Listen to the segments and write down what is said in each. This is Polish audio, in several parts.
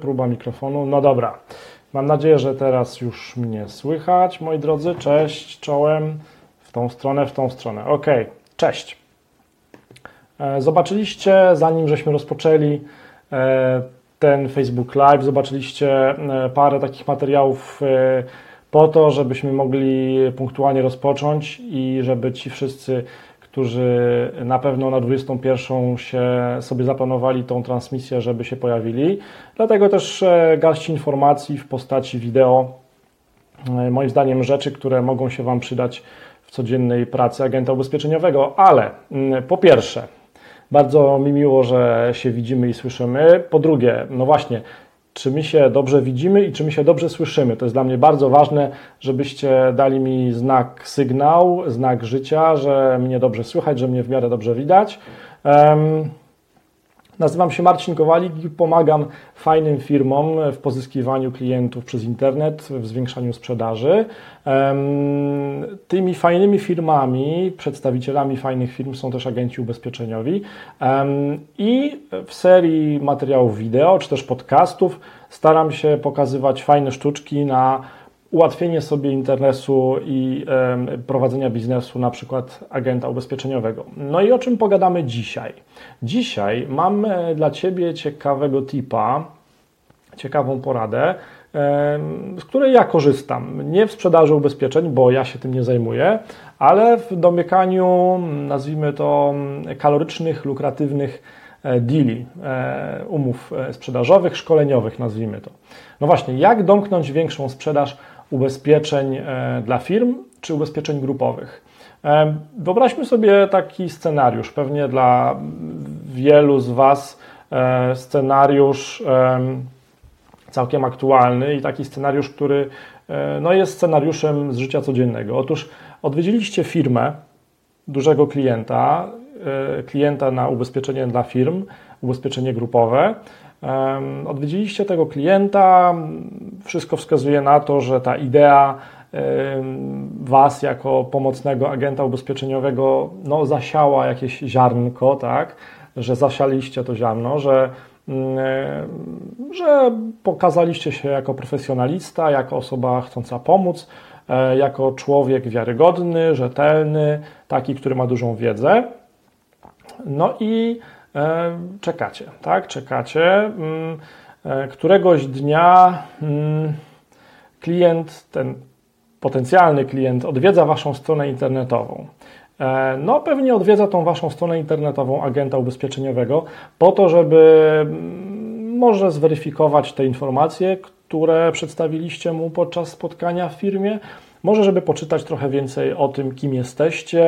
Próba mikrofonu. No dobra. Mam nadzieję, że teraz już mnie słychać, moi drodzy. Cześć, czołem. W tą stronę, w tą stronę. Ok, cześć. E, zobaczyliście, zanim żeśmy rozpoczęli e, ten Facebook Live, zobaczyliście e, parę takich materiałów po to, żebyśmy mogli punktualnie rozpocząć i żeby ci wszyscy którzy na pewno na 21 się sobie zaplanowali tą transmisję, żeby się pojawili. Dlatego też e, garść informacji w postaci wideo, e, moim zdaniem rzeczy, które mogą się Wam przydać w codziennej pracy agenta ubezpieczeniowego. Ale mm, po pierwsze, bardzo mi miło, że się widzimy i słyszymy. Po drugie, no właśnie, czy my się dobrze widzimy i czy my się dobrze słyszymy. To jest dla mnie bardzo ważne, żebyście dali mi znak, sygnał, znak życia, że mnie dobrze słychać, że mnie w miarę dobrze widać. Um, Nazywam się Marcin Kowalik i pomagam fajnym firmom w pozyskiwaniu klientów przez internet, w zwiększaniu sprzedaży. Tymi fajnymi firmami, przedstawicielami fajnych firm są też agenci ubezpieczeniowi. I w serii materiałów wideo czy też podcastów staram się pokazywać fajne sztuczki na ułatwienie sobie internetu i prowadzenia biznesu, na przykład agenta ubezpieczeniowego. No i o czym pogadamy dzisiaj? Dzisiaj mam e, dla Ciebie ciekawego tipa, ciekawą poradę, z której ja korzystam. Nie w sprzedaży ubezpieczeń, bo ja się tym nie zajmuję, ale w domykaniu, nazwijmy to, kalorycznych, lukratywnych e, deali, e, umów sprzedażowych, szkoleniowych, nazwijmy to. No właśnie, jak domknąć większą sprzedaż ubezpieczeń e, dla firm czy ubezpieczeń grupowych. E, wyobraźmy sobie taki scenariusz, pewnie dla wielu z Was e, scenariusz całkiem aktualny i taki scenariusz, który no, jest scenariuszem z życia codziennego. Otóż odwiedziliście firmę dużego klienta, klienta na ubezpieczenie dla firm, ubezpieczenie grupowe Odwiedziliście tego klienta, wszystko wskazuje na to, że ta idea Was jako pomocnego agenta ubezpieczeniowego no, zasiała jakieś ziarnko, tak? że zasialiście to ziarno, że, mm, że pokazaliście się jako profesjonalista, jako osoba chcąca pomóc, e, jako człowiek wiarygodny, rzetelny, taki, który ma dużą wiedzę. No i czekacie, tak? Czekacie. Mm, e, któregoś dnia mm, klient, ten potencjalny klient odwiedza Waszą stronę internetową. E, no, pewnie odwiedza tą Waszą stronę internetową agenta ubezpieczeniowego po to, żeby mm, może zweryfikować te informacje, które przedstawiliście mu podczas spotkania w firmie, może żeby poczytać trochę więcej o tym, kim jesteście,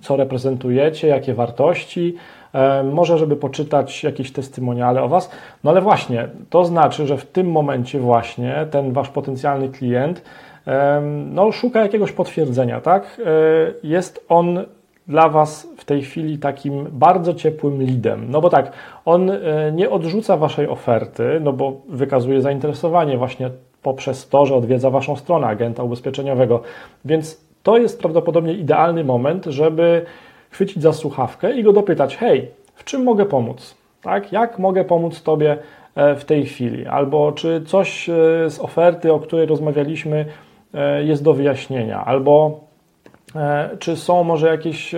co reprezentujecie, jakie wartości, E, może żeby poczytać jakieś testymoniale o Was. No ale właśnie, to znaczy, że w tym momencie właśnie ten Wasz potencjalny klient no, szuka jakiegoś potwierdzenia, tak? E, jest on dla Was w tej chwili takim bardzo ciepłym lidem. No bo tak, on e, nie odrzuca Waszej oferty, no bo wykazuje zainteresowanie właśnie poprzez to, że odwiedza Waszą stronę agenta ubezpieczeniowego. Więc to jest prawdopodobnie idealny moment, żeby chwycić za słuchawkę i go dopytać: Hej, w czym mogę pomóc? Tak? Jak mogę pomóc Tobie e, w tej chwili? Albo czy coś e, z oferty, o której rozmawialiśmy, e, jest do wyjaśnienia? Albo czy są może jakieś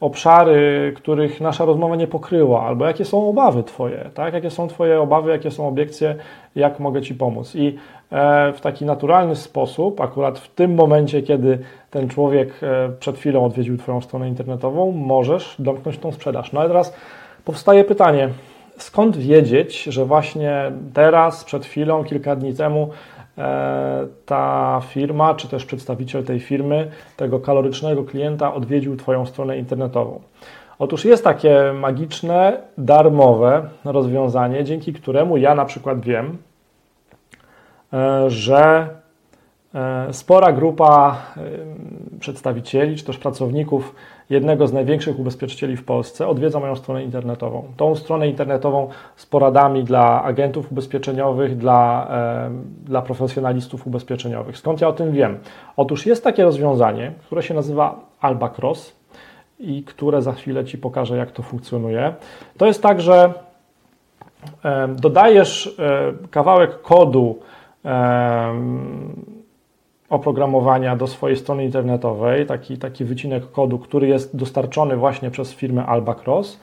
obszary, których nasza rozmowa nie pokryła, albo jakie są obawy Twoje, tak? Jakie są Twoje obawy, jakie są obiekcje, jak mogę Ci pomóc? I E, w taki naturalny sposób, akurat w tym momencie, kiedy ten człowiek e, przed chwilą odwiedził Twoją stronę internetową, możesz domknąć tą sprzedaż. No ale teraz powstaje pytanie, skąd wiedzieć, że właśnie teraz, przed chwilą, kilka dni temu ta firma, czy też przedstawiciel tej firmy, tego kalorycznego klienta odwiedził Twoją stronę internetową. Otóż jest takie magiczne, darmowe rozwiązanie, dzięki któremu ja na przykład wiem, E, że e, spora grupa e, przedstawicieli czy też pracowników jednego z największych ubezpieczycieli w Polsce odwiedza moją stronę internetową. Tą stronę internetową z poradami dla agentów ubezpieczeniowych, dla, dla profesjonalistów ubezpieczeniowych. Skąd ja o tym wiem? Otóż jest takie rozwiązanie, które się nazywa Albacross i które za chwilę Ci pokażę, jak to funkcjonuje. To jest tak, że dodajesz kawałek kodu oprogramowania do swojej strony internetowej, taki, taki wycinek kodu, który jest dostarczony właśnie przez firmę Albacross.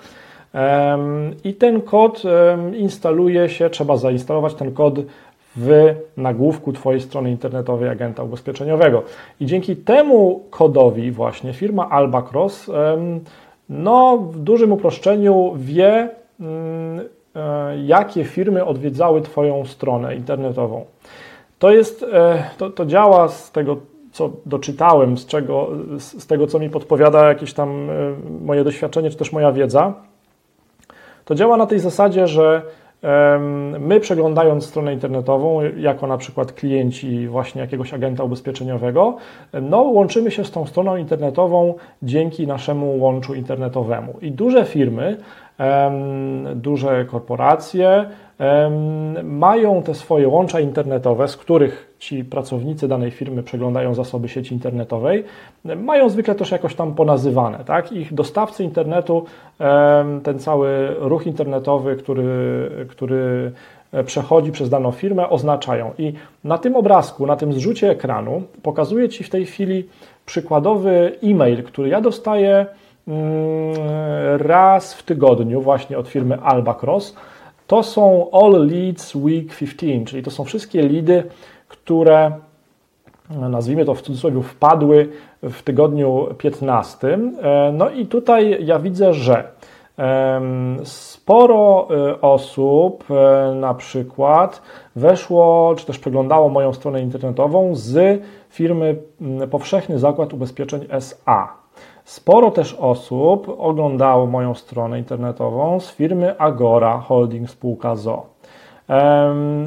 I ten kod instaluje się, trzeba zainstalować ten kod w nagłówku Twojej strony internetowej agenta ubezpieczeniowego. I dzięki temu kodowi właśnie firma Albacross no, w dużym uproszczeniu wie, mm, e, jakie firmy odwiedzały Twoją stronę internetową. To jest, e, to, to działa z tego, co doczytałem, z, czego, z tego, co mi podpowiada jakieś tam e, moje doświadczenie, czy też moja wiedza. To działa na tej zasadzie, że My przeglądając stronę internetową, jako na przykład klienci właśnie jakiegoś agenta ubezpieczeniowego, no łączymy się z tą stroną internetową dzięki naszemu łączu internetowemu. I duże firmy, duże korporacje, mają te swoje łącza internetowe, z których ci pracownicy danej firmy przeglądają zasoby sieci internetowej, mają zwykle też jakoś tam ponazywane. Tak? Ich dostawcy internetu, ten cały ruch internetowy, który, który przechodzi przez daną firmę, oznaczają. I na tym obrazku, na tym zrzucie ekranu pokazuję Ci w tej chwili przykładowy e-mail, który ja dostaję mm, raz w tygodniu właśnie od firmy Albacross to są All Leads Week 15, czyli to są wszystkie lidy, które nazwijmy to w cudzysłowie wpadły w tygodniu 15. E, no i tutaj ja widzę, że sporo e, osób e, na przykład weszło, czy też przeglądało moją stronę internetową z firmy Powszechny Zakład Ubezpieczeń SA. Sporo też osób oglądało moją stronę internetową z firmy Agora Holding Spółka ZO.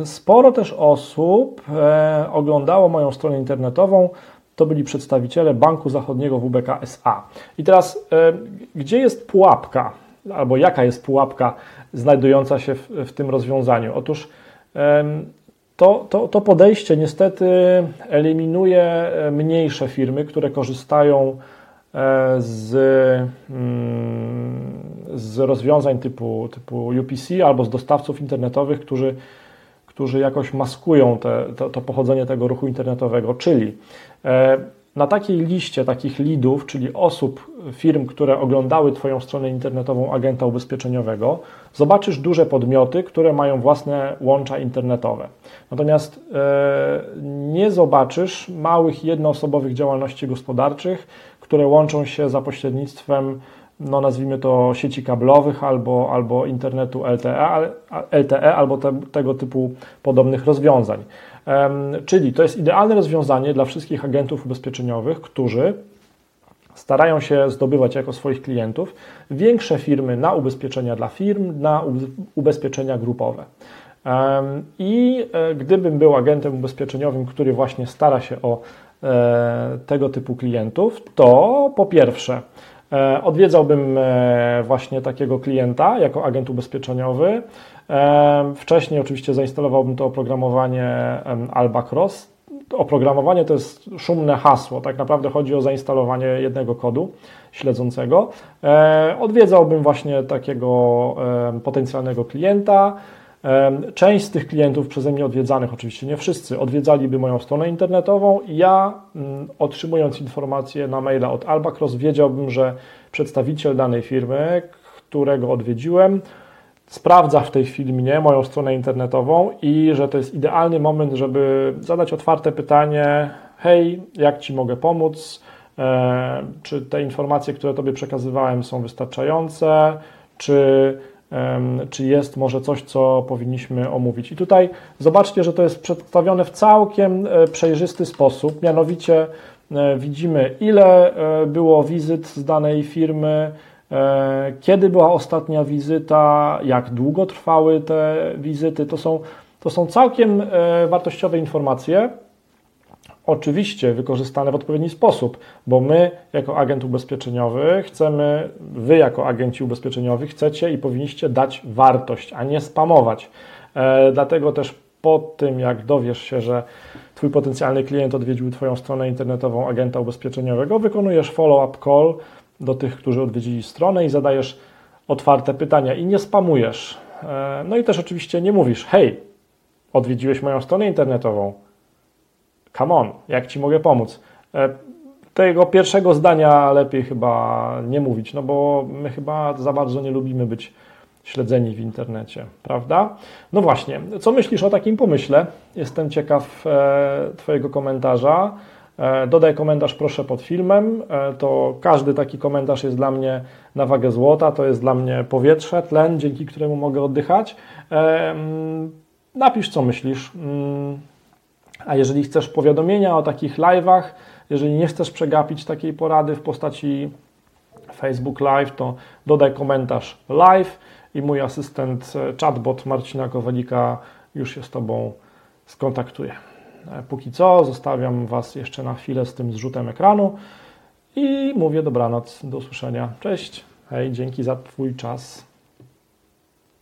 Sporo też osób e, oglądało moją stronę internetową. To byli przedstawiciele Banku Zachodniego WBK SA. I teraz, e, gdzie jest pułapka, albo jaka jest pułapka znajdująca się w, w tym rozwiązaniu? Otóż to, to, to podejście niestety eliminuje e, mniejsze firmy, które korzystają E, z, mm, z rozwiązań typu, typu UPC albo z dostawców internetowych, którzy, którzy jakoś maskują te, to, to pochodzenie tego ruchu internetowego. Czyli e, na takiej liście takich lidów, czyli osób, firm, które oglądały Twoją stronę internetową agenta ubezpieczeniowego, zobaczysz duże podmioty, które mają własne łącza internetowe. Natomiast e, nie zobaczysz małych, jednoosobowych działalności gospodarczych, które łączą się za pośrednictwem, no nazwijmy to sieci kablowych albo, albo internetu LTE, LTE albo te, tego typu podobnych rozwiązań. Czyli to jest idealne rozwiązanie dla wszystkich agentów ubezpieczeniowych, którzy starają się zdobywać jako swoich klientów większe firmy na ubezpieczenia dla firm, na ubezpieczenia grupowe. I e, gdybym był agentem ubezpieczeniowym, który właśnie stara się o e, tego typu klientów, to po pierwsze e, odwiedzałbym właśnie takiego klienta jako agent ubezpieczeniowy. Wcześniej oczywiście zainstalowałbym to oprogramowanie Albacross. Oprogramowanie to jest szumne hasło, tak naprawdę chodzi o zainstalowanie jednego kodu śledzącego. Odwiedzałbym właśnie takiego potencjalnego klienta, Część z tych klientów przeze mnie odwiedzanych, oczywiście nie wszyscy, odwiedzaliby moją stronę internetową ja mm, otrzymując informacje na maila od Albacross wiedziałbym, że przedstawiciel danej firmy, którego odwiedziłem, sprawdza w tej chwili mnie, moją stronę internetową i że to jest idealny moment, żeby zadać otwarte pytanie: hej, jak Ci mogę pomóc? Czy te informacje, które Tobie przekazywałem, są wystarczające? Czy czy jest może coś, co powinniśmy omówić. I tutaj zobaczcie, że to jest przedstawione w całkiem e, przejrzysty sposób, mianowicie e, widzimy, ile e, było wizyt z danej firmy, kiedy była ostatnia wizyta, jak długo trwały te wizyty. To są, to są całkiem wartościowe informacje, oczywiście wykorzystane w odpowiedni sposób, bo my jako agent ubezpieczeniowy chcemy, wy jako agenci ubezpieczeniowi chcecie i powinniście dać wartość, a nie spamować. E, dlatego też po tym, jak dowiesz się, że Twój potencjalny klient odwiedził Twoją stronę internetową agenta ubezpieczeniowego, wykonujesz follow-up call do tych, którzy odwiedzili stronę i zadajesz otwarte pytania i nie spamujesz. E, no i też oczywiście nie mówisz, hej, odwiedziłeś moją stronę internetową, come on, jak Ci mogę pomóc? E, tego pierwszego zdania lepiej chyba nie mówić, no bo my chyba za bardzo nie lubimy być śledzeni w internecie, prawda? No właśnie, co myślisz o takim pomyśle? Jestem ciekaw e, Twojego komentarza. E, dodaj komentarz proszę pod filmem. To każdy taki komentarz jest dla mnie na wagę złota. To jest dla mnie powietrze, tlen, dzięki któremu mogę oddychać. Mm, napisz, co myślisz. A jeżeli chcesz powiadomienia o takich live'ach, jeżeli nie chcesz przegapić takiej porady w postaci Facebook Live, to dodaj komentarz live i mój asystent chatbot Marcina Kowalika już się z Tobą skontaktuje. E, póki co zostawiam Was jeszcze na chwilę z tym zrzutem ekranu i mówię dobranoc, do usłyszenia. Cześć, hej, dzięki za Twój czas.